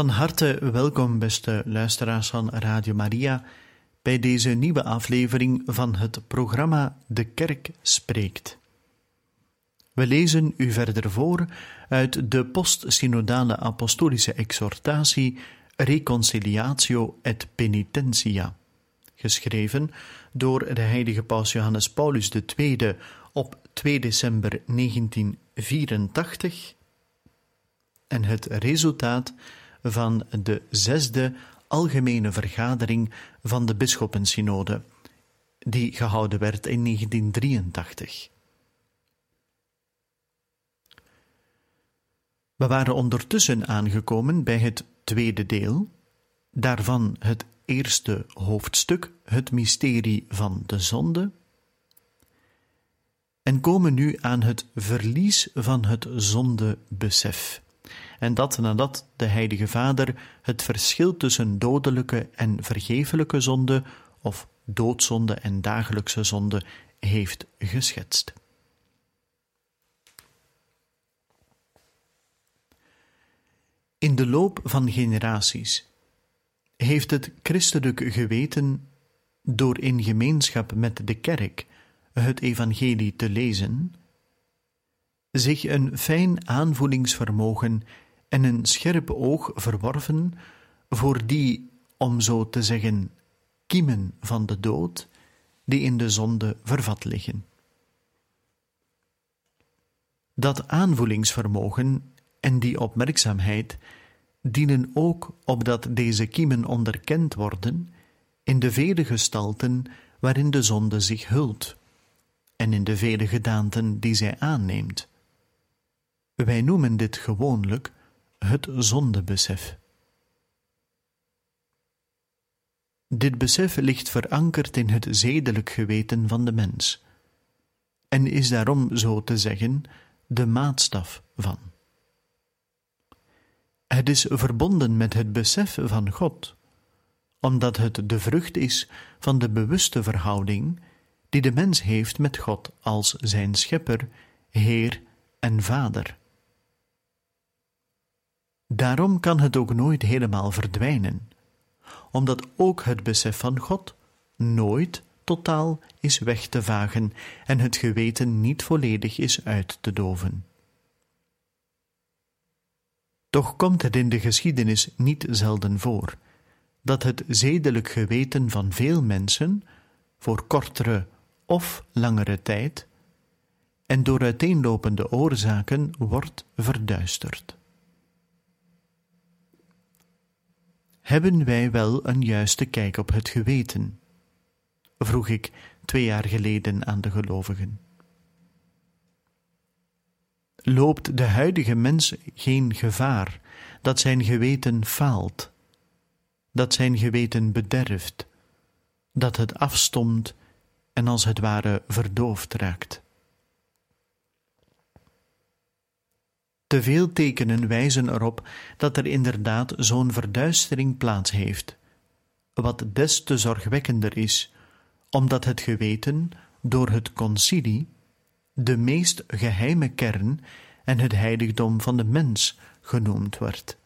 Van harte welkom, beste luisteraars van Radio Maria, bij deze nieuwe aflevering van het programma De Kerk Spreekt. We lezen u verder voor uit de postsynodale apostolische exhortatie Reconciliatio et Penitentia, geschreven door de heilige paus Johannes Paulus II op 2 december 1984 en het resultaat van de zesde algemene vergadering van de Bisschoppensynode, die gehouden werd in 1983. We waren ondertussen aangekomen bij het tweede deel, daarvan het eerste hoofdstuk, het mysterie van de zonde, en komen nu aan het verlies van het zondebesef. En dat nadat de Heilige Vader het verschil tussen dodelijke en vergeeflijke zonde, of doodzonde en dagelijkse zonde, heeft geschetst. In de loop van generaties heeft het christelijk geweten door in gemeenschap met de kerk het evangelie te lezen, zich een fijn aanvoelingsvermogen en een scherp oog verworven voor die, om zo te zeggen, kiemen van de dood die in de zonde vervat liggen. Dat aanvoelingsvermogen en die opmerkzaamheid dienen ook opdat deze kiemen onderkend worden in de vele gestalten waarin de zonde zich hult en in de vele gedaanten die zij aanneemt. Wij noemen dit gewoonlijk het zondebesef. Dit besef ligt verankerd in het zedelijk geweten van de mens en is daarom, zo te zeggen, de maatstaf van. Het is verbonden met het besef van God, omdat het de vrucht is van de bewuste verhouding die de mens heeft met God als zijn schepper, Heer en Vader. Daarom kan het ook nooit helemaal verdwijnen, omdat ook het besef van God nooit totaal is weg te vagen en het geweten niet volledig is uit te doven. Toch komt het in de geschiedenis niet zelden voor dat het zedelijk geweten van veel mensen voor kortere of langere tijd en door uiteenlopende oorzaken wordt verduisterd. Hebben wij wel een juiste kijk op het geweten? vroeg ik twee jaar geleden aan de gelovigen. Loopt de huidige mens geen gevaar dat zijn geweten faalt, dat zijn geweten bederft, dat het afstomt en als het ware verdoofd raakt? Te veel tekenen wijzen erop dat er inderdaad zo'n verduistering plaats heeft, wat des te zorgwekkender is, omdat het geweten door het concilie de meest geheime kern en het heiligdom van de mens genoemd wordt,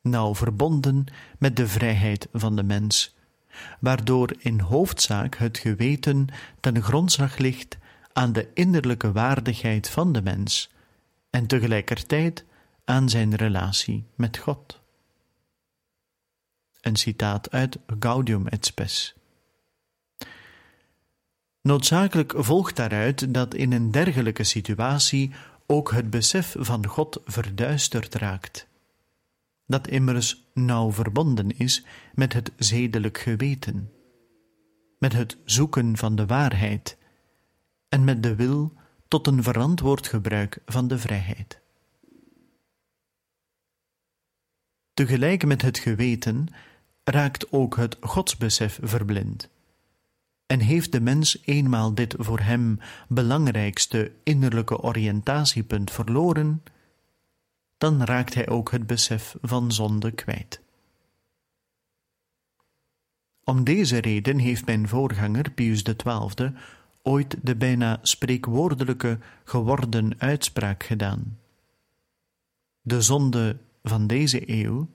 nauw verbonden met de vrijheid van de mens, waardoor in hoofdzaak het geweten ten grondslag ligt aan de innerlijke waardigheid van de mens en tegelijkertijd aan zijn relatie met God. Een citaat uit Gaudium et Spes. Noodzakelijk volgt daaruit dat in een dergelijke situatie ook het besef van God verduisterd raakt, dat immers nauw verbonden is met het zedelijk geweten, met het zoeken van de waarheid en met de wil tot een verantwoord gebruik van de vrijheid. Tegelijk met het geweten raakt ook het godsbesef verblind. En heeft de mens eenmaal dit voor hem belangrijkste innerlijke oriëntatiepunt verloren, dan raakt hij ook het besef van zonde kwijt. Om deze reden heeft mijn voorganger Pius XII ooit de bijna spreekwoordelijke geworden uitspraak gedaan. De zonde van deze eeuw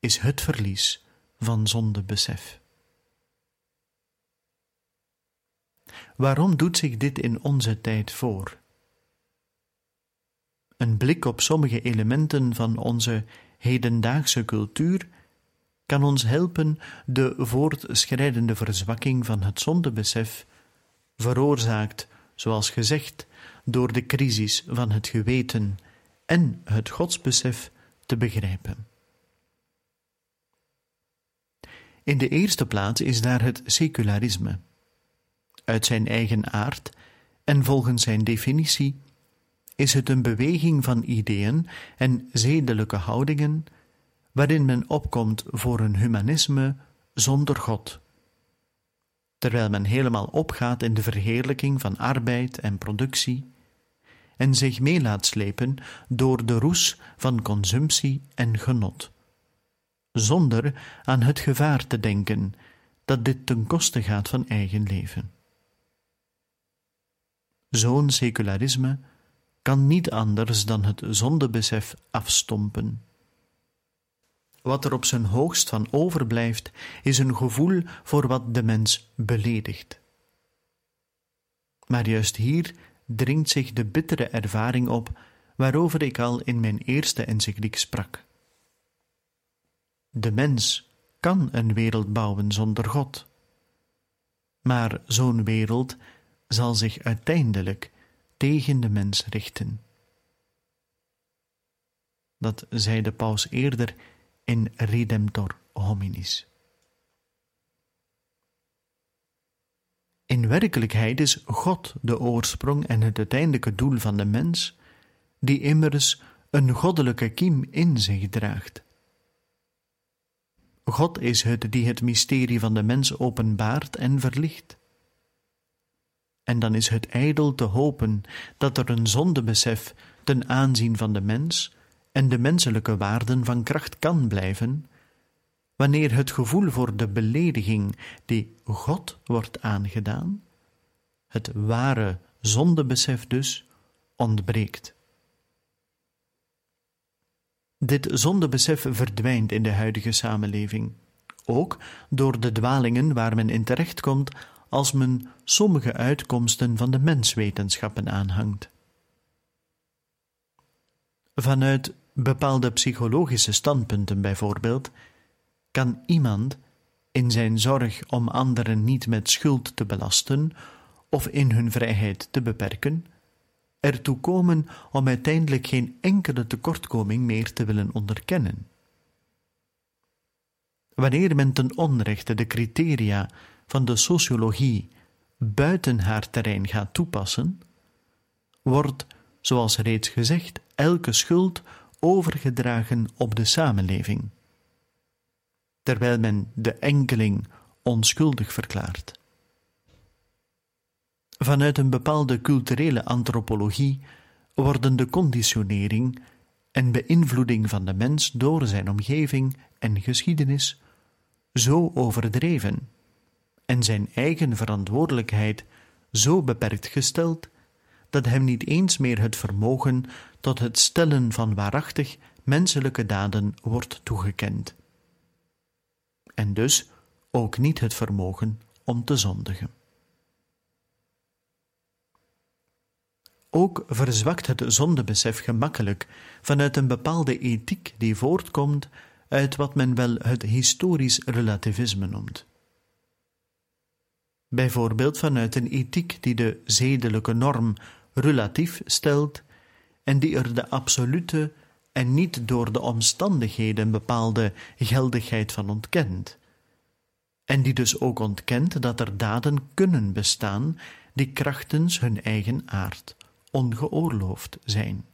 is het verlies van zondebesef. Waarom doet zich dit in onze tijd voor? Een blik op sommige elementen van onze hedendaagse cultuur kan ons helpen de voortschrijdende verzwakking van het zondebesef, veroorzaakt, zoals gezegd, door de crisis van het geweten en het godsbesef, te begrijpen. In de eerste plaats is daar het secularisme. Uit zijn eigen aard en volgens zijn definitie is het een beweging van ideeën en zedelijke houdingen waarin men opkomt voor een humanisme zonder God, terwijl men helemaal opgaat in de verheerlijking van arbeid en productie en zich mee laat slepen door de roes van consumptie en genot, zonder aan het gevaar te denken dat dit ten koste gaat van eigen leven. Zo'n secularisme kan niet anders dan het zondebesef afstompen. Wat er op zijn hoogst van overblijft, is een gevoel voor wat de mens beledigt. Maar juist hier dringt zich de bittere ervaring op waarover ik al in mijn eerste encycliek sprak. De mens kan een wereld bouwen zonder God, maar zo'n wereld zal zich uiteindelijk tegen de mens richten. Dat zei de paus eerder in Redemptor hominis. In werkelijkheid is God de oorsprong en het uiteindelijke doel van de mens, die immers een goddelijke kiem in zich draagt. God is het die het mysterie van de mens openbaart en verlicht. En dan is het ijdel te hopen dat er een zondebesef ten aanzien van de mens en de menselijke waarden van kracht kan blijven, wanneer het gevoel voor de belediging die God wordt aangedaan, het ware zondebesef dus, ontbreekt. Dit zondebesef verdwijnt in de huidige samenleving, ook door de dwalingen waar men in terechtkomt als men sommige uitkomsten van de menswetenschappen aanhangt. Vanuit bepaalde psychologische standpunten bijvoorbeeld, kan iemand in zijn zorg om anderen niet met schuld te belasten of in hun vrijheid te beperken, ertoe komen om uiteindelijk geen enkele tekortkoming meer te willen onderkennen. Wanneer men ten onrechte de criteria van de sociologie buiten haar terrein gaat toepassen, wordt, zoals reeds gezegd, elke schuld overgedragen op de samenleving, terwijl men de enkeling onschuldig verklaart. Vanuit een bepaalde culturele antropologie worden de conditionering en beïnvloeding van de mens door zijn omgeving en geschiedenis zo overdreven en zijn eigen verantwoordelijkheid zo beperkt gesteld dat hem niet eens meer het vermogen tot het stellen van waarachtig menselijke daden wordt toegekend. En dus ook niet het vermogen om te zondigen. Ook verzwakt het zondebesef gemakkelijk vanuit een bepaalde ethiek die voortkomt uit wat men wel het historisch relativisme noemt. Bijvoorbeeld vanuit een ethiek die de zedelijke norm relatief stelt en die er de absolute en niet door de omstandigheden bepaalde geldigheid van ontkent, en die dus ook ontkent dat er daden kunnen bestaan die krachtens hun eigen aard ongeoorloofd zijn,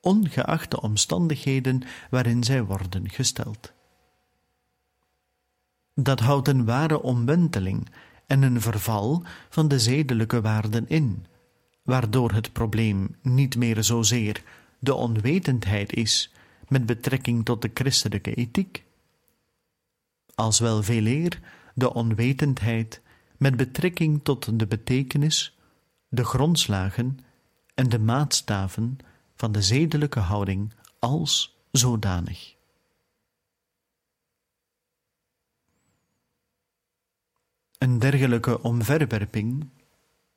ongeacht de omstandigheden waarin zij worden gesteld. Dat houdt een ware omwenteling en een verval van de zedelijke waarden in, waardoor het probleem niet meer zozeer de onwetendheid is met betrekking tot de christelijke ethiek, als wel veeleer de onwetendheid met betrekking tot de betekenis, de grondslagen en de maatstaven van de zedelijke houding als zodanig. Een dergelijke omverwerping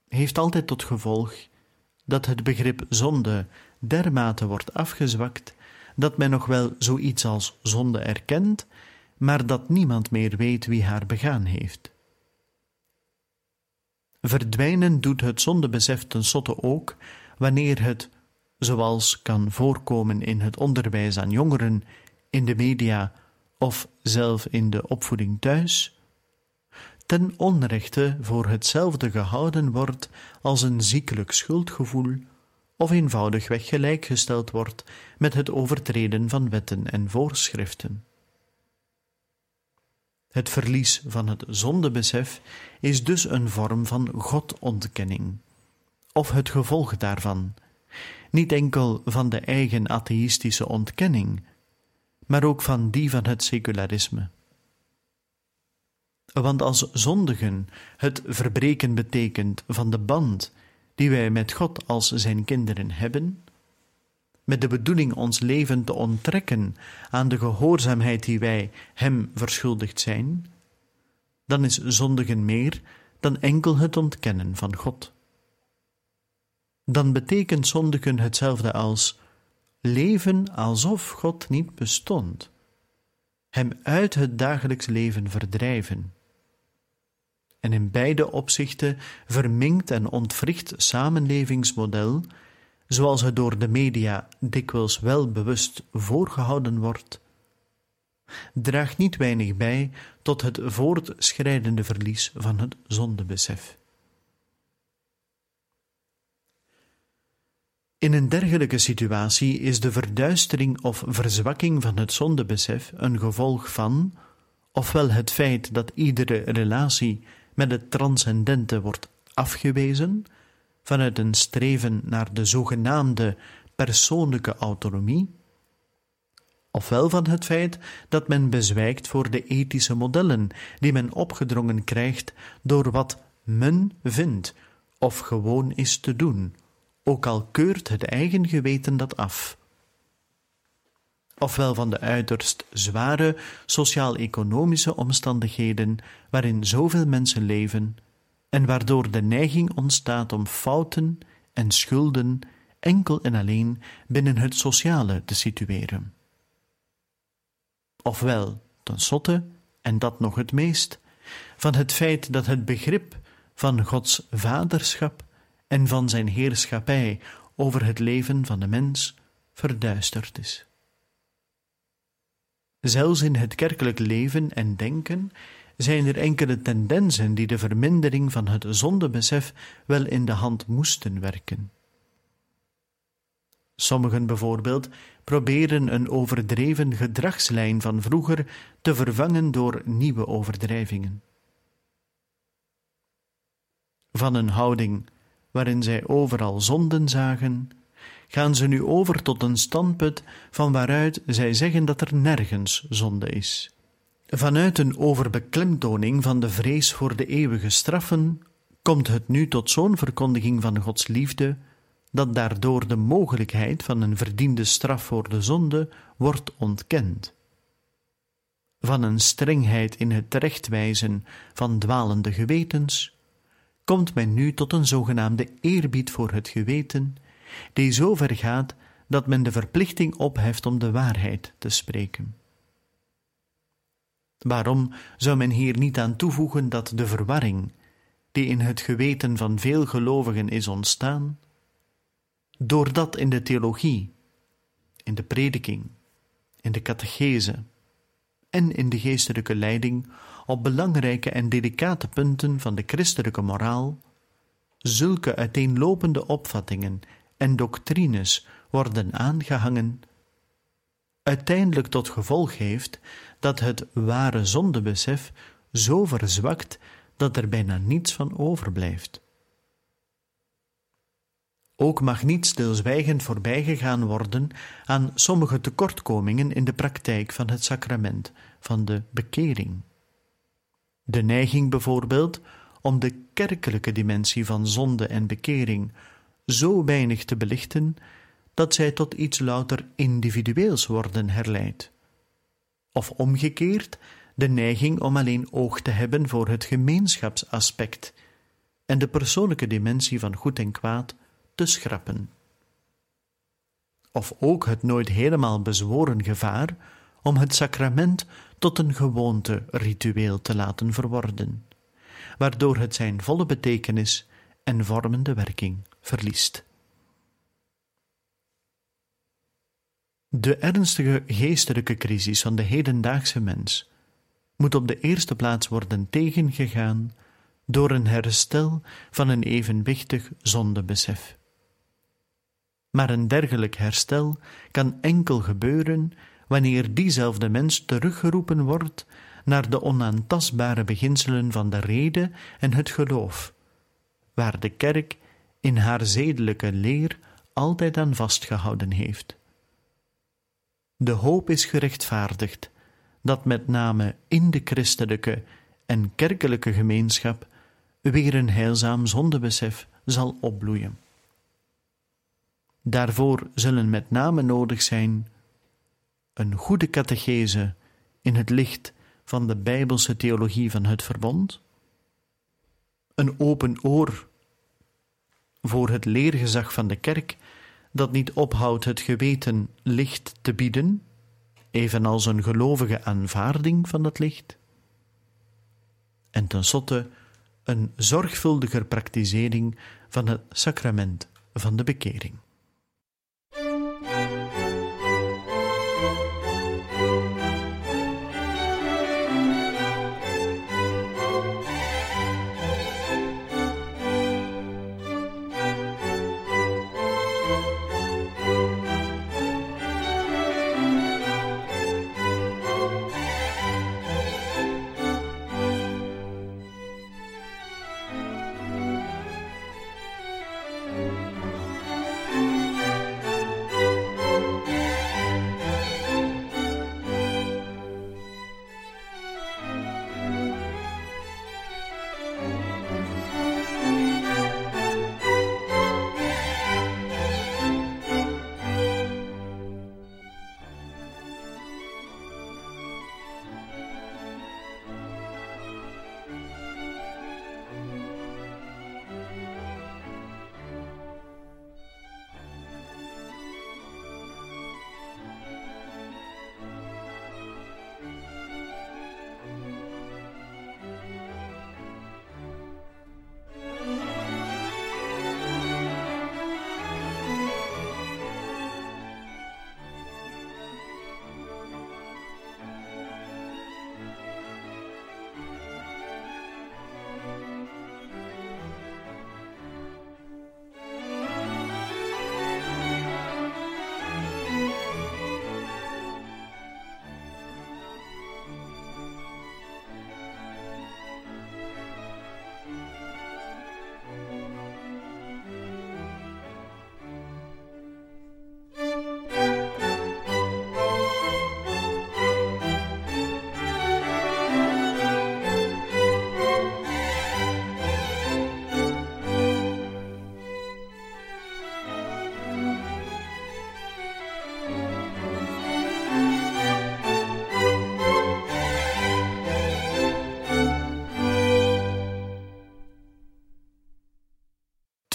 heeft altijd tot gevolg dat het begrip zonde dermate wordt afgezwakt dat men nog wel zoiets als zonde erkent, maar dat niemand meer weet wie haar begaan heeft. Verdwijnen doet het zondebesef tenslotte ook wanneer het, zoals kan voorkomen in het onderwijs aan jongeren, in de media of zelf in de opvoeding thuis, ten onrechte voor hetzelfde gehouden wordt als een ziekelijk schuldgevoel of eenvoudigweg gelijkgesteld wordt met het overtreden van wetten en voorschriften. Het verlies van het zondebesef is dus een vorm van Godontkenning, of het gevolg daarvan, niet enkel van de eigen atheïstische ontkenning, maar ook van die van het secularisme. Want als zondigen het verbreken betekent van de band die wij met God als zijn kinderen hebben, met de bedoeling ons leven te onttrekken aan de gehoorzaamheid die wij Hem verschuldigd zijn, dan is zondigen meer dan enkel het ontkennen van God. Dan betekent zondigen hetzelfde als leven alsof God niet bestond, Hem uit het dagelijks leven verdrijven en in beide opzichten verminkt en ontwricht samenlevingsmodel, zoals het door de media dikwijls wel bewust voorgehouden wordt, draagt niet weinig bij tot het voortschrijdende verlies van het zondebesef. In een dergelijke situatie is de verduistering of verzwakking van het zondebesef een gevolg van, ofwel het feit dat iedere relatie met het transcendente wordt afgewezen vanuit een streven naar de zogenaamde persoonlijke autonomie, ofwel van het feit dat men bezwijkt voor de ethische modellen die men opgedrongen krijgt door wat men vindt of gewoon is te doen, ook al keurt het eigen geweten dat af ofwel van de uiterst zware sociaal-economische omstandigheden waarin zoveel mensen leven en waardoor de neiging ontstaat om fouten en schulden enkel en alleen binnen het sociale te situeren. Ofwel, tenslotte, en dat nog het meest, van het feit dat het begrip van Gods vaderschap en van zijn heerschappij over het leven van de mens verduisterd is. Zelfs in het kerkelijk leven en denken zijn er enkele tendensen die de vermindering van het zondebesef wel in de hand moesten werken. Sommigen bijvoorbeeld proberen een overdreven gedragslijn van vroeger te vervangen door nieuwe overdrijvingen. Van een houding waarin zij overal zonden zagen, gaan ze nu over tot een standpunt van waaruit zij zeggen dat er nergens zonde is. Vanuit een overbeklemtoning van de vrees voor de eeuwige straffen komt het nu tot zo'n verkondiging van Gods liefde dat daardoor de mogelijkheid van een verdiende straf voor de zonde wordt ontkend. Van een strengheid in het terechtwijzen van dwalende gewetens komt men nu tot een zogenaamde eerbied voor het geweten die zo ver gaat dat men de verplichting opheft om de waarheid te spreken. Waarom zou men hier niet aan toevoegen dat de verwarring, die in het geweten van veel gelovigen is ontstaan, doordat in de theologie, in de prediking, in de catechese en in de geestelijke leiding op belangrijke en delicate punten van de christelijke moraal zulke uiteenlopende opvattingen en doctrines worden aangehangen, uiteindelijk tot gevolg heeft dat het ware zondebesef zo verzwakt dat er bijna niets van overblijft. Ook mag niet stilzwijgend voorbijgegaan worden aan sommige tekortkomingen in de praktijk van het sacrament van de bekering. De neiging bijvoorbeeld om de kerkelijke dimensie van zonde en bekering zo weinig te belichten dat zij tot iets louter individueels worden herleid. Of omgekeerd, de neiging om alleen oog te hebben voor het gemeenschapsaspect en de persoonlijke dimensie van goed en kwaad te schrappen. Of ook het nooit helemaal bezworen gevaar om het sacrament tot een gewoonte ritueel te laten verworden, waardoor het zijn volle betekenis en vormende werking verliest. De ernstige geestelijke crisis van de hedendaagse mens moet op de eerste plaats worden tegengegaan door een herstel van een evenwichtig zondebesef. Maar een dergelijk herstel kan enkel gebeuren wanneer diezelfde mens teruggeroepen wordt naar de onaantastbare beginselen van de rede en het geloof, waar de kerk in haar zedelijke leer altijd aan vastgehouden heeft. De hoop is gerechtvaardigd dat met name in de christelijke en kerkelijke gemeenschap weer een heilzaam zondebesef zal opbloeien. Daarvoor zullen met name nodig zijn een goede catechese in het licht van de bijbelse theologie van het verbond, een open oor voor het leergezag van de kerk, dat niet ophoudt het geweten licht te bieden, evenals een gelovige aanvaarding van dat licht, en tenslotte een zorgvuldiger praktisering van het sacrament van de bekering.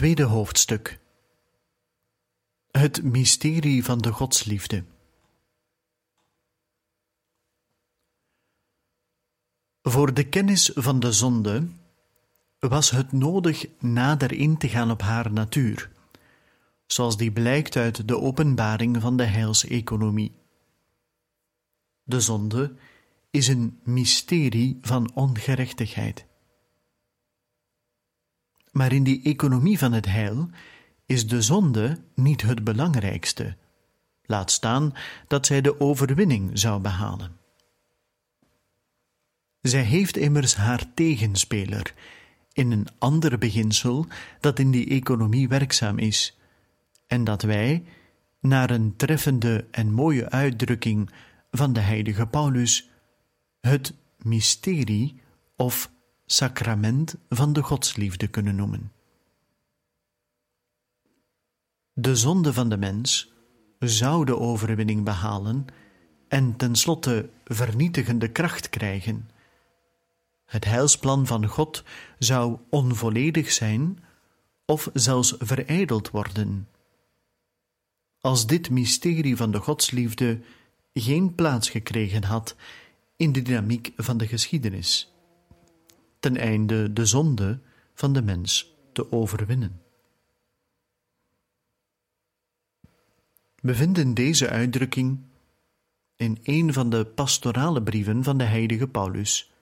Tweede hoofdstuk Het mysterie van de godsliefde. Voor de kennis van de zonde was het nodig nader in te gaan op haar natuur, zoals die blijkt uit de openbaring van de heilseconomie. De zonde is een mysterie van ongerechtigheid. Maar in die economie van het heil is de zonde niet het belangrijkste. Laat staan dat zij de overwinning zou behalen. Zij heeft immers haar tegenspeler in een ander beginsel dat in die economie werkzaam is, en dat wij, naar een treffende en mooie uitdrukking van de heilige Paulus, het mysterie of sacrament van de godsliefde kunnen noemen. De zonde van de mens zou de overwinning behalen en tenslotte vernietigende kracht krijgen. Het heilsplan van God zou onvolledig zijn of zelfs verijdeld worden. Als dit mysterie van de godsliefde geen plaats gekregen had in de dynamiek van de geschiedenis, ten einde de zonde van de mens te overwinnen. We vinden deze uitdrukking in een van de pastorale brieven van de heilige Paulus,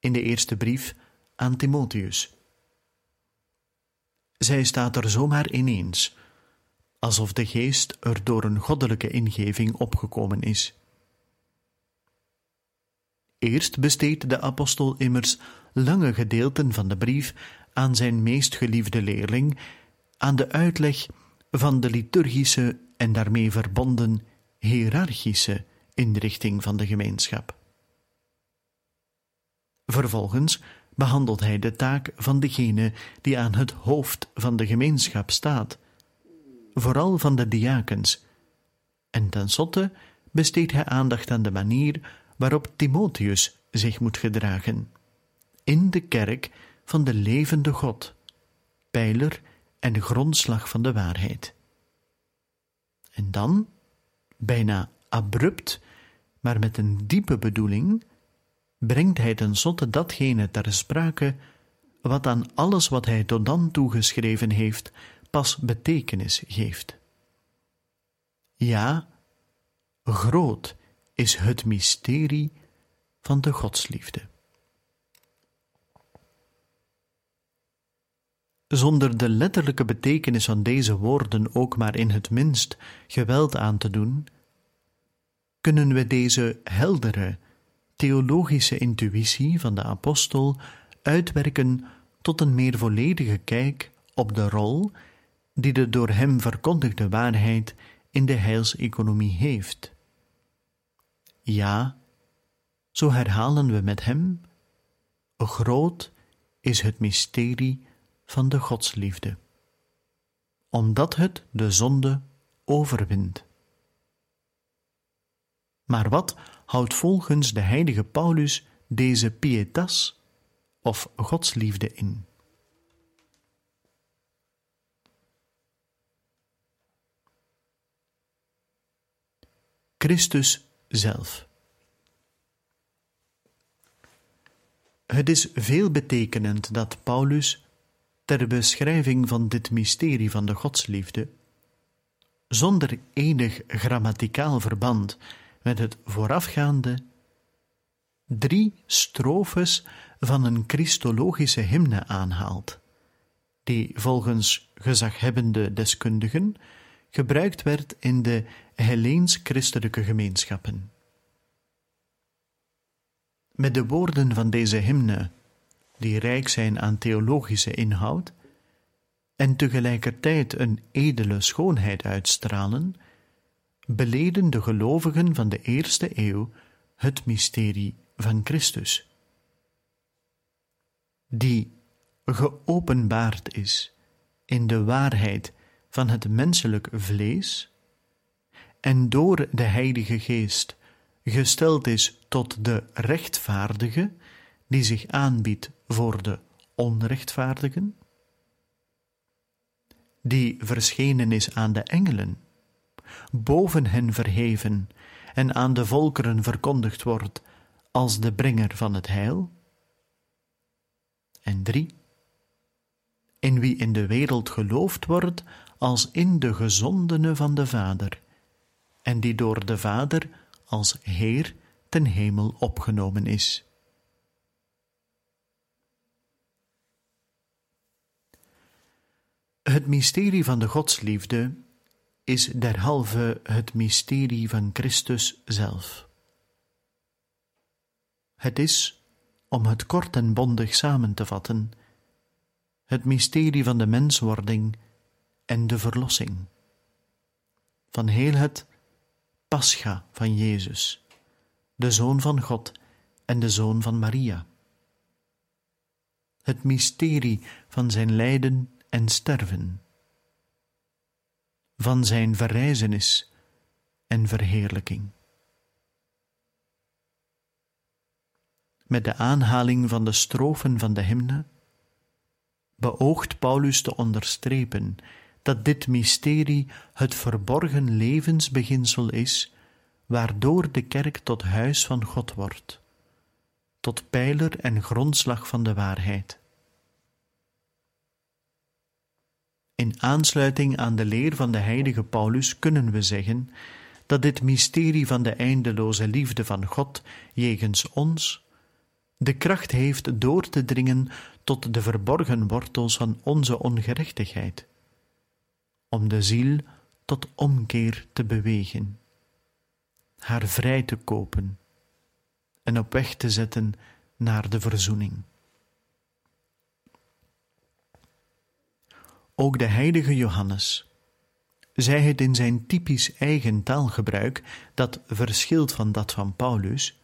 in de eerste brief aan Timotheus. Zij staat er zomaar ineens, alsof de geest er door een goddelijke ingeving opgekomen is. Eerst besteedt de apostel immers lange gedeelten van de brief aan zijn meest geliefde leerling, aan de uitleg van de liturgische en daarmee verbonden hiërarchische inrichting van de gemeenschap. Vervolgens behandelt hij de taak van degene die aan het hoofd van de gemeenschap staat, vooral van de diakens, en tenslotte besteedt hij aandacht aan de manier waarop Timotheus zich moet gedragen, in de kerk van de levende God, pijler en grondslag van de waarheid. En dan, bijna abrupt, maar met een diepe bedoeling, brengt hij tenslotte datgene ter sprake wat aan alles wat hij tot dan toe geschreven heeft pas betekenis geeft. Ja, groot is het mysterie van de godsliefde. Zonder de letterlijke betekenis van deze woorden ook maar in het minst geweld aan te doen, kunnen we deze heldere theologische intuïtie van de apostel uitwerken tot een meer volledige kijk op de rol die de door hem verkondigde waarheid in de heilseconomie heeft. Ja, zo herhalen we met hem: Groot is het mysterie van de godsliefde, omdat het de zonde overwint. Maar wat houdt volgens de heilige Paulus deze pietas of godsliefde in? Christus zelf. Het is veelbetekenend dat Paulus, ter beschrijving van dit mysterie van de godsliefde, zonder enig grammaticaal verband met het voorafgaande, drie strofes van een christologische hymne aanhaalt, die volgens gezaghebbende deskundigen gebruikt werd in de Helleens-christelijke gemeenschappen. Met de woorden van deze hymne, die rijk zijn aan theologische inhoud en tegelijkertijd een edele schoonheid uitstralen, beleden de gelovigen van de eerste eeuw het mysterie van Christus, die geopenbaard is in de waarheid van het menselijk vlees en door de Heilige Geest gesteld is tot de rechtvaardige die zich aanbiedt voor de onrechtvaardigen, die verschenen is aan de engelen, boven hen verheven en aan de volkeren verkondigd wordt als de brenger van het heil. En drie, in wie in de wereld geloofd wordt als in de gezondene van de Vader, en die door de Vader als Heer ten hemel opgenomen is. Het mysterie van de godsliefde is derhalve het mysterie van Christus zelf. Het is, om het kort en bondig samen te vatten, het mysterie van de menswording en de verlossing. Van heel het Pascha van Jezus, de Zoon van God en de Zoon van Maria. Het mysterie van zijn lijden en sterven, van zijn verrijzenis en verheerlijking. Met de aanhaling van de strofen van de hymne beoogt Paulus te onderstrepen dat dit mysterie het verborgen levensbeginsel is, waardoor de kerk tot huis van God wordt, tot pijler en grondslag van de waarheid. In aansluiting aan de leer van de heilige Paulus kunnen we zeggen dat dit mysterie van de eindeloze liefde van God jegens ons de kracht heeft door te dringen tot de verborgen wortels van onze ongerechtigheid, om de ziel tot omkeer te bewegen, haar vrij te kopen en op weg te zetten naar de verzoening. Ook de heilige Johannes, zij het in zijn typisch eigen taalgebruik, dat verschilt van dat van Paulus,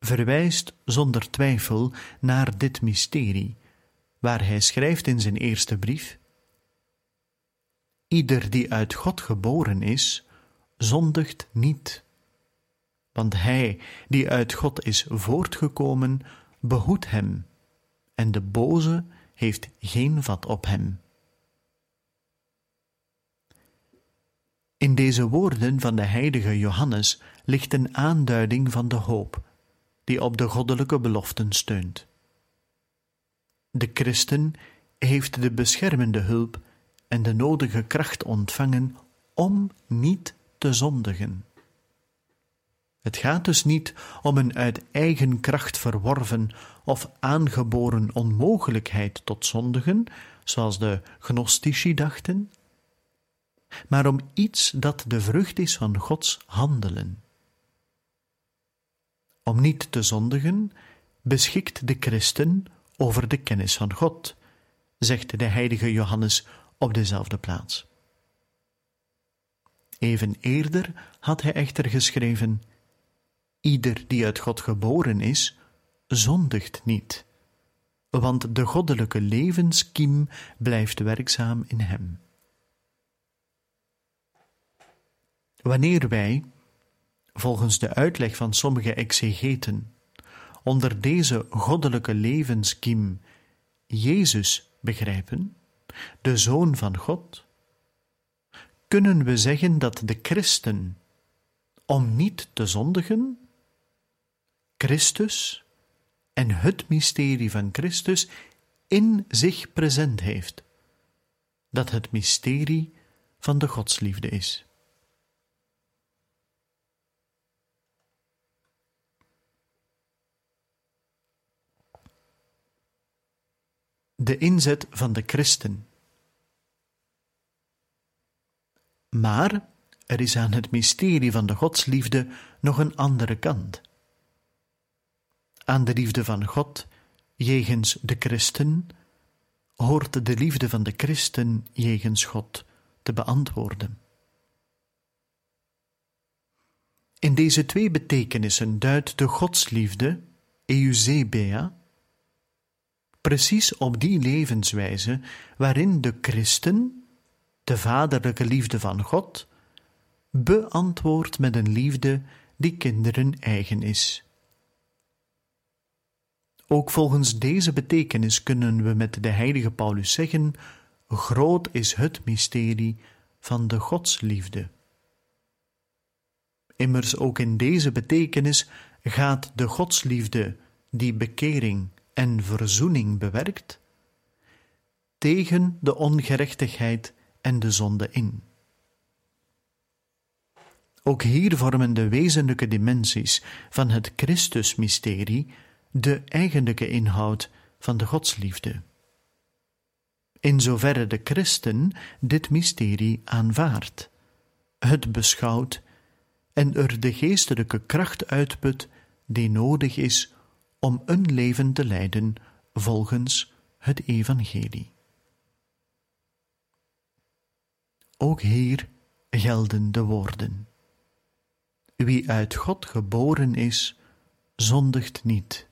verwijst zonder twijfel naar dit mysterie, waar hij schrijft in zijn eerste brief: Ieder die uit God geboren is, zondigt niet. Want hij die uit God is voortgekomen, behoedt hem, en de boze heeft geen vat op hem. In deze woorden van de heilige Johannes ligt een aanduiding van de hoop, die op de goddelijke beloften steunt. De christen heeft de beschermende hulp en de nodige kracht ontvangen om niet te zondigen. Het gaat dus niet om een uit eigen kracht verworven of aangeboren onmogelijkheid tot zondigen, zoals de gnostici dachten, maar om iets dat de vrucht is van Gods handelen. Om niet te zondigen, beschikt de christen over de kennis van God, zegt de heilige Johannes op dezelfde plaats. Even eerder had hij echter geschreven: Ieder die uit God geboren is, zondigt niet, want de goddelijke levenskiem blijft werkzaam in hem. Wanneer wij, volgens de uitleg van sommige exegeten, onder deze goddelijke levenskiem Jezus begrijpen, de Zoon van God, kunnen we zeggen dat de christen, om niet te zondigen, Christus en het mysterie van Christus in zich present heeft, dat het mysterie van de godsliefde is. De inzet van de christen. Maar er is aan het mysterie van de godsliefde nog een andere kant. Aan de liefde van God jegens de christen hoort de liefde van de christen jegens God te beantwoorden. In deze twee betekenissen duidt de godsliefde, Eusebia, precies op die levenswijze waarin de christen de vaderlijke liefde van God beantwoordt met een liefde die kinderen eigen is. Ook volgens deze betekenis kunnen we met de heilige Paulus zeggen: Groot is het mysterie van de godsliefde. Immers ook in deze betekenis gaat de godsliefde, die bekering en verzoening bewerkt, tegen de ongerechtigheid en de zonde in. Ook hier vormen de wezenlijke dimensies van het Christusmysterie de eigenlijke inhoud van de godsliefde. in zoverre de christen dit mysterie aanvaardt, het beschouwt en er de geestelijke kracht uitput die nodig is om een leven te leiden volgens het evangelie. Ook hier gelden de woorden. Wie uit God geboren is, zondigt niet.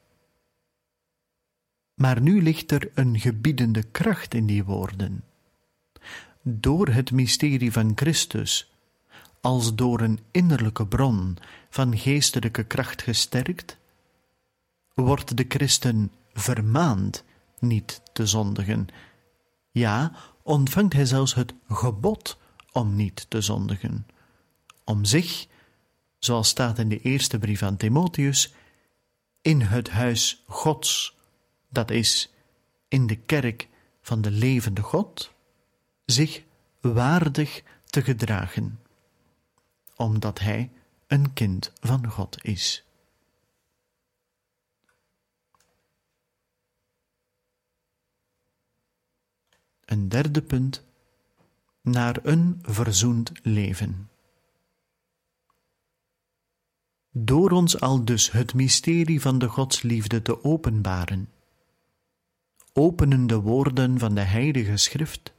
Maar nu ligt er een gebiedende kracht in die woorden. Door het mysterie van Christus, als door een innerlijke bron van geestelijke kracht gesterkt, wordt de christen vermaand niet te zondigen. Ja, ontvangt hij zelfs het gebod om niet te zondigen, om zich, zoals staat in de eerste brief aan Timotheus, in het huis Gods, dat is, in de kerk van de levende God, zich waardig te gedragen, omdat hij een kind van God is. Een derde punt naar een verzoend leven. Door ons al dus het mysterie van de Godsliefde te openbaren, openen de woorden van de Heilige Schrift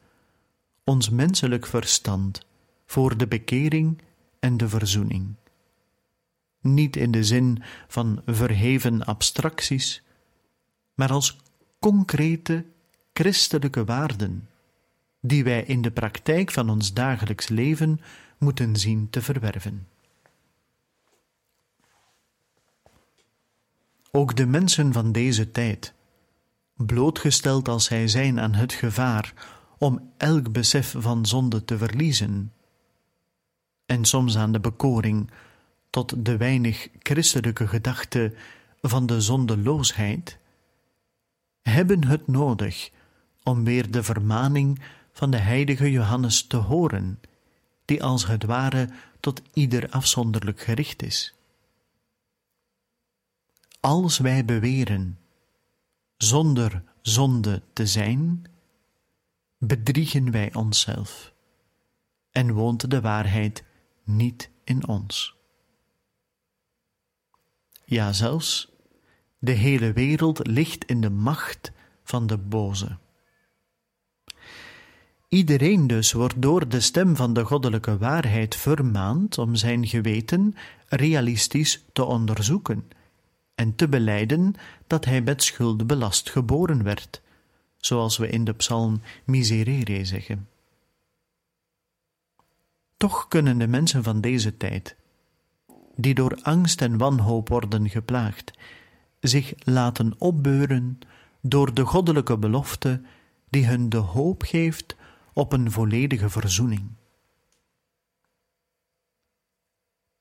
ons menselijk verstand voor de bekering en de verzoening. Niet in de zin van verheven abstracties, maar als concrete christelijke waarden, die wij in de praktijk van ons dagelijks leven moeten zien te verwerven. Ook de mensen van deze tijd, blootgesteld als zij zijn aan het gevaar om elk besef van zonde te verliezen, en soms aan de bekoring tot de weinig christelijke gedachte van de zondeloosheid, hebben het nodig om weer de vermaning van de heilige Johannes te horen, die als het ware tot ieder afzonderlijk gericht is. Als wij beweren zonder zonde te zijn, bedriegen wij onszelf en woont de waarheid niet in ons. Ja, zelfs de hele wereld ligt in de macht van de boze. Iedereen dus wordt door de stem van de goddelijke waarheid vermaand om zijn geweten realistisch te onderzoeken en te beleiden dat hij met schuld belast geboren werd, zoals we in de psalm Miserere zeggen. Toch kunnen de mensen van deze tijd, die door angst en wanhoop worden geplaagd, zich laten opbeuren door de goddelijke belofte die hun de hoop geeft op een volledige verzoening.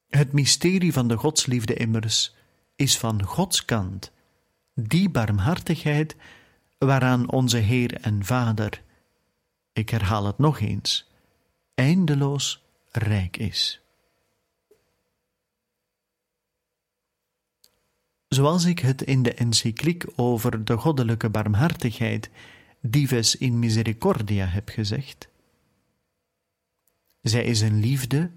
Het mysterie van de godsliefde immers is van Gods kant die barmhartigheid waaraan onze Heer en Vader, ik herhaal het nog eens, eindeloos rijk is. Zoals ik het in de encycliek over de goddelijke barmhartigheid dives in misericordia heb gezegd. Zij is een liefde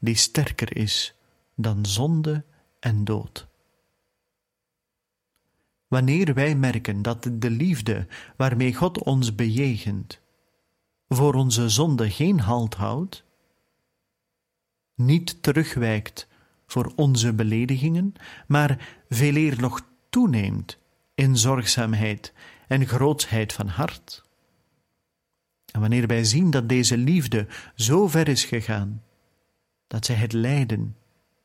die sterker is dan zonde en dood. Wanneer wij merken dat de liefde waarmee God ons bejegent voor onze zonde geen halt houdt, niet terugwijkt voor onze beledigingen, maar veeleer nog toeneemt in zorgzaamheid en grootsheid van hart. En wanneer wij zien dat deze liefde zo ver is gegaan, dat zij het lijden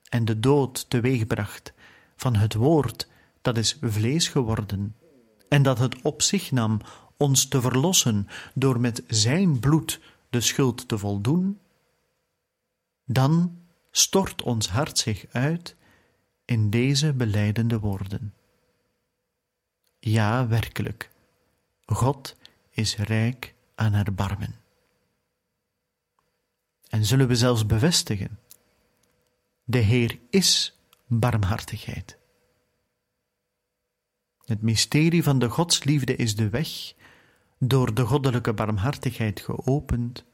en de dood teweegbracht van het woord dat is vlees geworden, en dat het op zich nam ons te verlossen door met zijn bloed de schuld te voldoen, dan stort ons hart zich uit in deze beleidende woorden. Ja, werkelijk, God is rijk aan erbarmen. En zullen we zelfs bevestigen: de Heer is barmhartigheid. Het mysterie van de godsliefde is de weg door de goddelijke barmhartigheid geopend,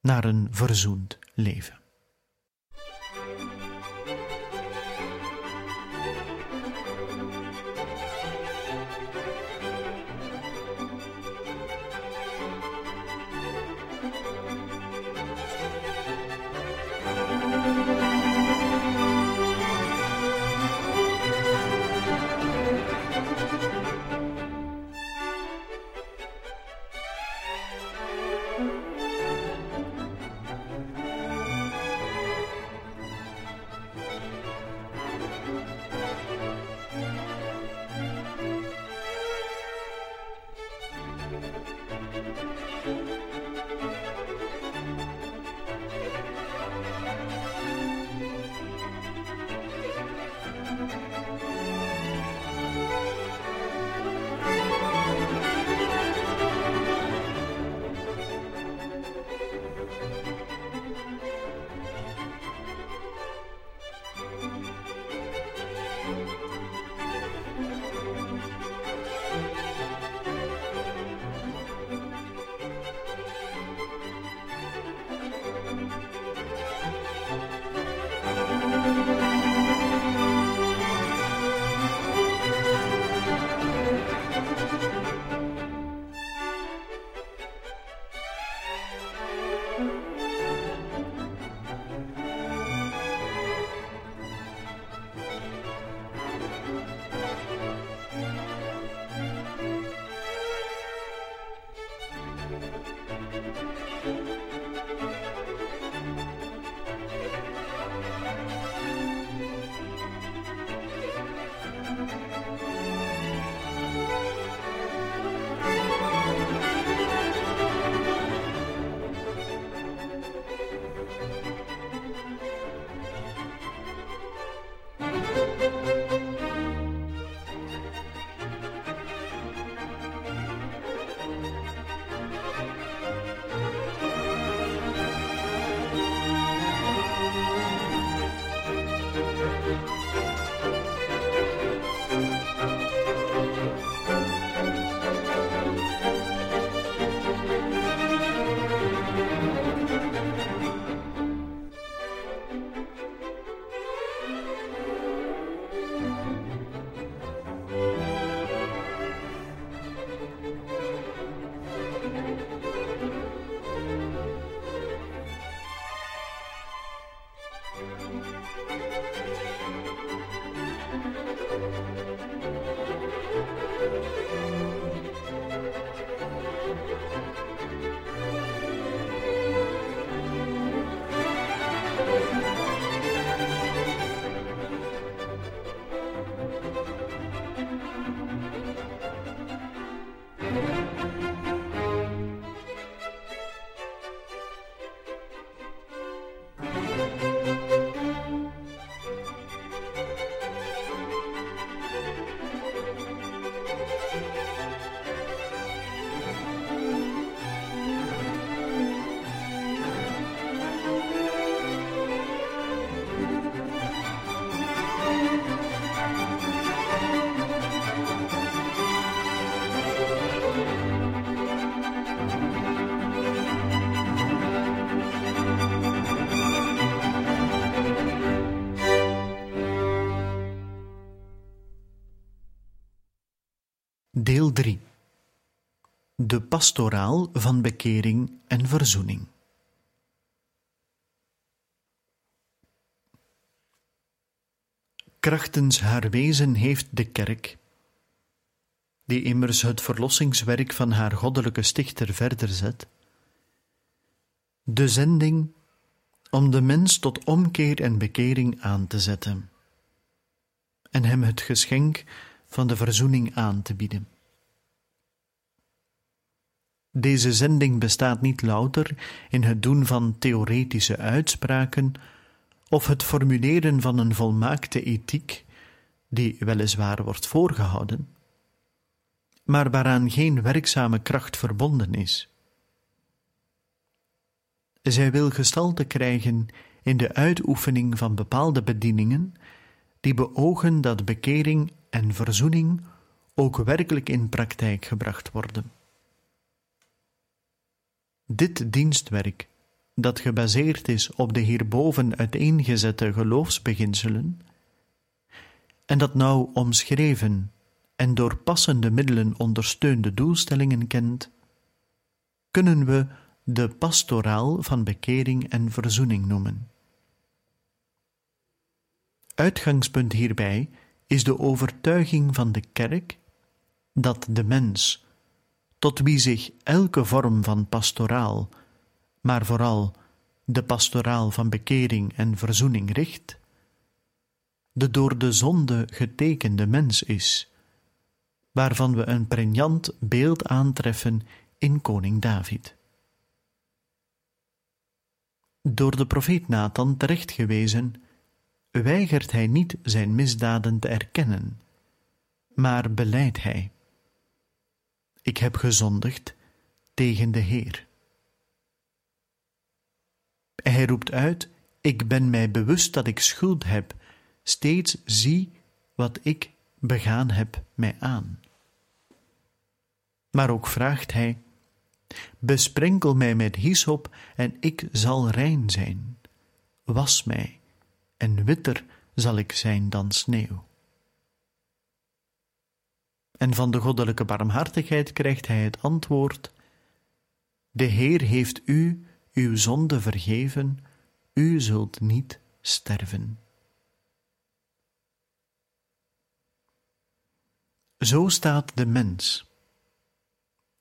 naar een verzoend leven. Deel 3 De pastoraal van bekering en verzoening. Krachtens haar wezen heeft de kerk, die immers het verlossingswerk van haar goddelijke stichter verder zet, de zending om de mens tot omkeer en bekering aan te zetten en hem het geschenk van de verzoening aan te bieden. Deze zending bestaat niet louter in het doen van theoretische uitspraken of het formuleren van een volmaakte ethiek, die weliswaar wordt voorgehouden, maar waaraan geen werkzame kracht verbonden is. Zij wil gestalte krijgen in de uitoefening van bepaalde bedieningen die beogen dat bekering en verzoening ook werkelijk in praktijk gebracht worden. Dit dienstwerk, dat gebaseerd is op de hierboven uiteengezette geloofsbeginselen, en dat nauw omschreven en door passende middelen ondersteunde doelstellingen kent, kunnen we de pastoraal van bekering en verzoening noemen. Uitgangspunt hierbij is de overtuiging van de kerk dat de mens, tot wie zich elke vorm van pastoraal, maar vooral de pastoraal van bekering en verzoening richt, de door de zonde getekende mens is, waarvan we een pregnant beeld aantreffen in koning David. Door de profeet Nathan terechtgewezen, weigert hij niet zijn misdaden te erkennen, maar beleidt hij: Ik heb gezondigd tegen de Heer. Hij roept uit: Ik ben mij bewust dat ik schuld heb, steeds zie wat ik begaan heb mij aan. Maar ook vraagt hij: Besprenkel mij met hyssop en ik zal rein zijn. Was mij en witter zal ik zijn dan sneeuw. En van de goddelijke barmhartigheid krijgt hij het antwoord: De Heer heeft u uw zonde vergeven, u zult niet sterven. Zo staat de mens,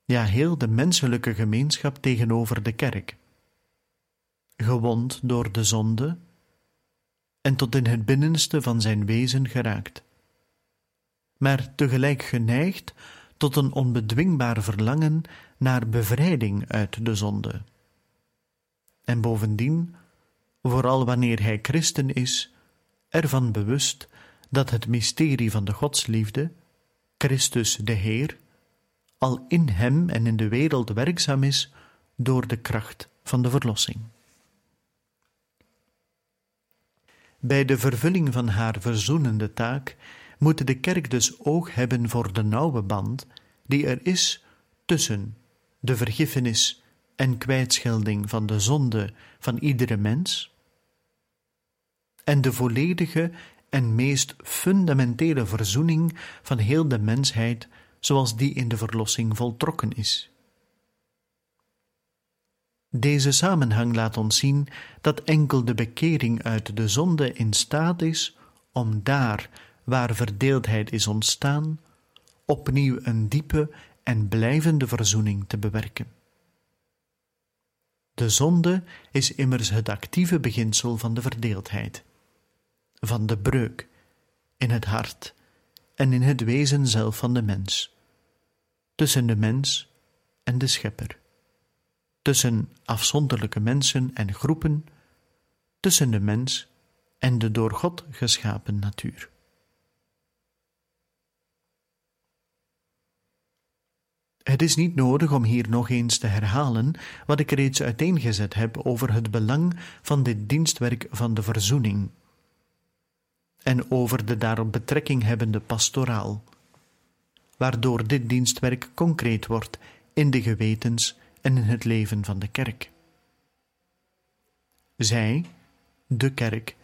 ja heel de menselijke gemeenschap tegenover de kerk, gewond door de zonde en tot in het binnenste van zijn wezen geraakt, maar tegelijk geneigd tot een onbedwingbaar verlangen naar bevrijding uit de zonde. En bovendien, vooral wanneer hij christen is, ervan bewust dat het mysterie van de godsliefde, Christus de Heer, al in hem en in de wereld werkzaam is door de kracht van de verlossing. Bij de vervulling van haar verzoenende taak moet de kerk dus oog hebben voor de nauwe band die er is tussen de vergiffenis en kwijtschelding van de zonde van iedere mens en de volledige en meest fundamentele verzoening van heel de mensheid zoals die in de verlossing voltrokken is. Deze samenhang laat ons zien dat enkel de bekering uit de zonde in staat is om daar, waar verdeeldheid is ontstaan, opnieuw een diepe en blijvende verzoening te bewerken. De zonde is immers het actieve beginsel van de verdeeldheid, van de breuk in het hart en in het wezen zelf van de mens, tussen de mens en de schepper tussen afzonderlijke mensen en groepen, tussen de mens en de door God geschapen natuur. Het is niet nodig om hier nog eens te herhalen wat ik reeds uiteengezet heb over het belang van dit dienstwerk van de verzoening en over de daarop betrekking hebbende pastoraal, waardoor dit dienstwerk concreet wordt in de gewetens en in het leven van de kerk. Zij, de kerk,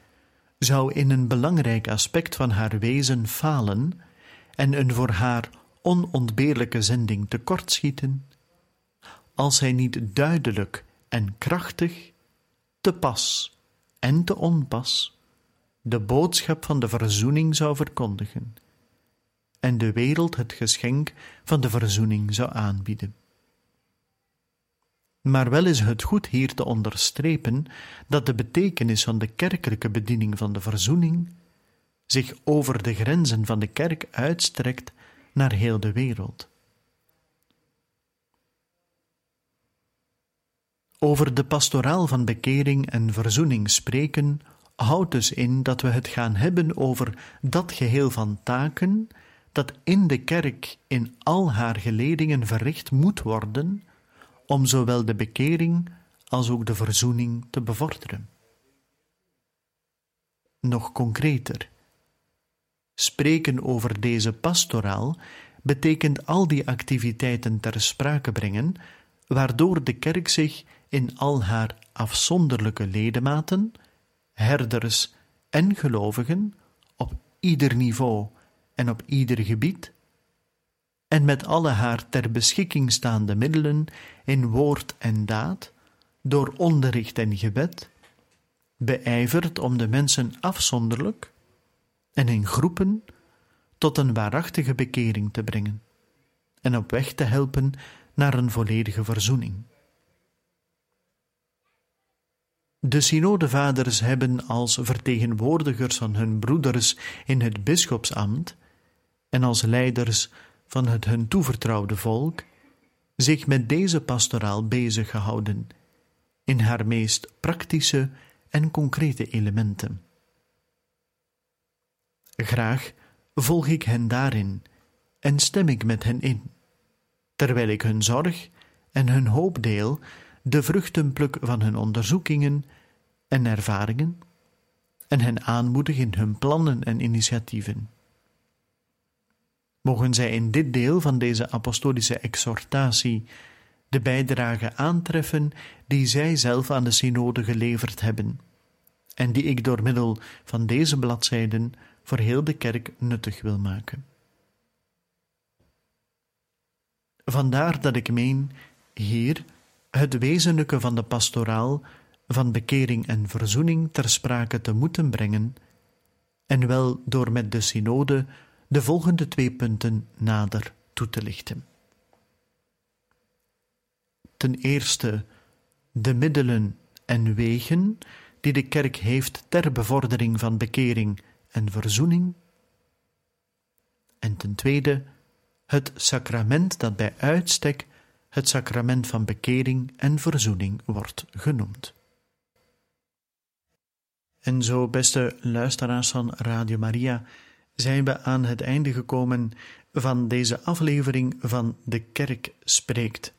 zou in een belangrijk aspect van haar wezen falen en een voor haar onontbeerlijke zending tekortschieten, als zij niet duidelijk en krachtig, te pas en te onpas, de boodschap van de verzoening zou verkondigen en de wereld het geschenk van de verzoening zou aanbieden. Maar wel is het goed hier te onderstrepen dat de betekenis van de kerkelijke bediening van de verzoening zich over de grenzen van de kerk uitstrekt naar heel de wereld. Over de pastoraal van bekering en verzoening spreken houdt dus in dat we het gaan hebben over dat geheel van taken dat in de kerk in al haar geledingen verricht moet worden om zowel de bekering als ook de verzoening te bevorderen. Nog concreter. Spreken over deze pastoraal betekent al die activiteiten ter sprake brengen, waardoor de kerk zich in al haar afzonderlijke ledematen, herders en gelovigen, op ieder niveau en op ieder gebied, en met alle haar ter beschikking staande middelen in woord en daad, door onderricht en gebed, beijvert om de mensen afzonderlijk en in groepen tot een waarachtige bekering te brengen en op weg te helpen naar een volledige verzoening. De synodevaders hebben als vertegenwoordigers van hun broeders in het bisschopsambt en als leiders van het hun toevertrouwde volk zich met deze pastoraal bezig gehouden in haar meest praktische en concrete elementen. Graag volg ik hen daarin en stem ik met hen in, terwijl ik hun zorg en hun hoop deel, de vruchten pluk van hun onderzoekingen en ervaringen, en hen aanmoedig in hun plannen en initiatieven. Mogen zij in dit deel van deze apostolische exhortatie de bijdrage aantreffen die zij zelf aan de synode geleverd hebben, en die ik door middel van deze bladzijden voor heel de kerk nuttig wil maken. Vandaar dat ik meen hier het wezenlijke van de pastoraal van bekering en verzoening ter sprake te moeten brengen, en wel door met de synode de volgende twee punten nader toe te lichten. Ten eerste de middelen en wegen die de kerk heeft ter bevordering van bekering en verzoening. En ten tweede het sacrament dat bij uitstek het sacrament van bekering en verzoening wordt genoemd. En zo, beste luisteraars van Radio Maria, zijn we aan het einde gekomen van deze aflevering van De Kerk Spreekt,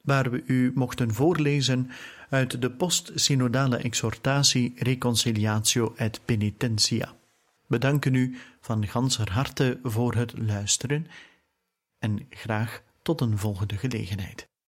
waar we u mochten voorlezen uit de post-synodale exhortatie Reconciliatio et Penitentia. We danken u van ganser harte voor het luisteren en graag tot een volgende gelegenheid.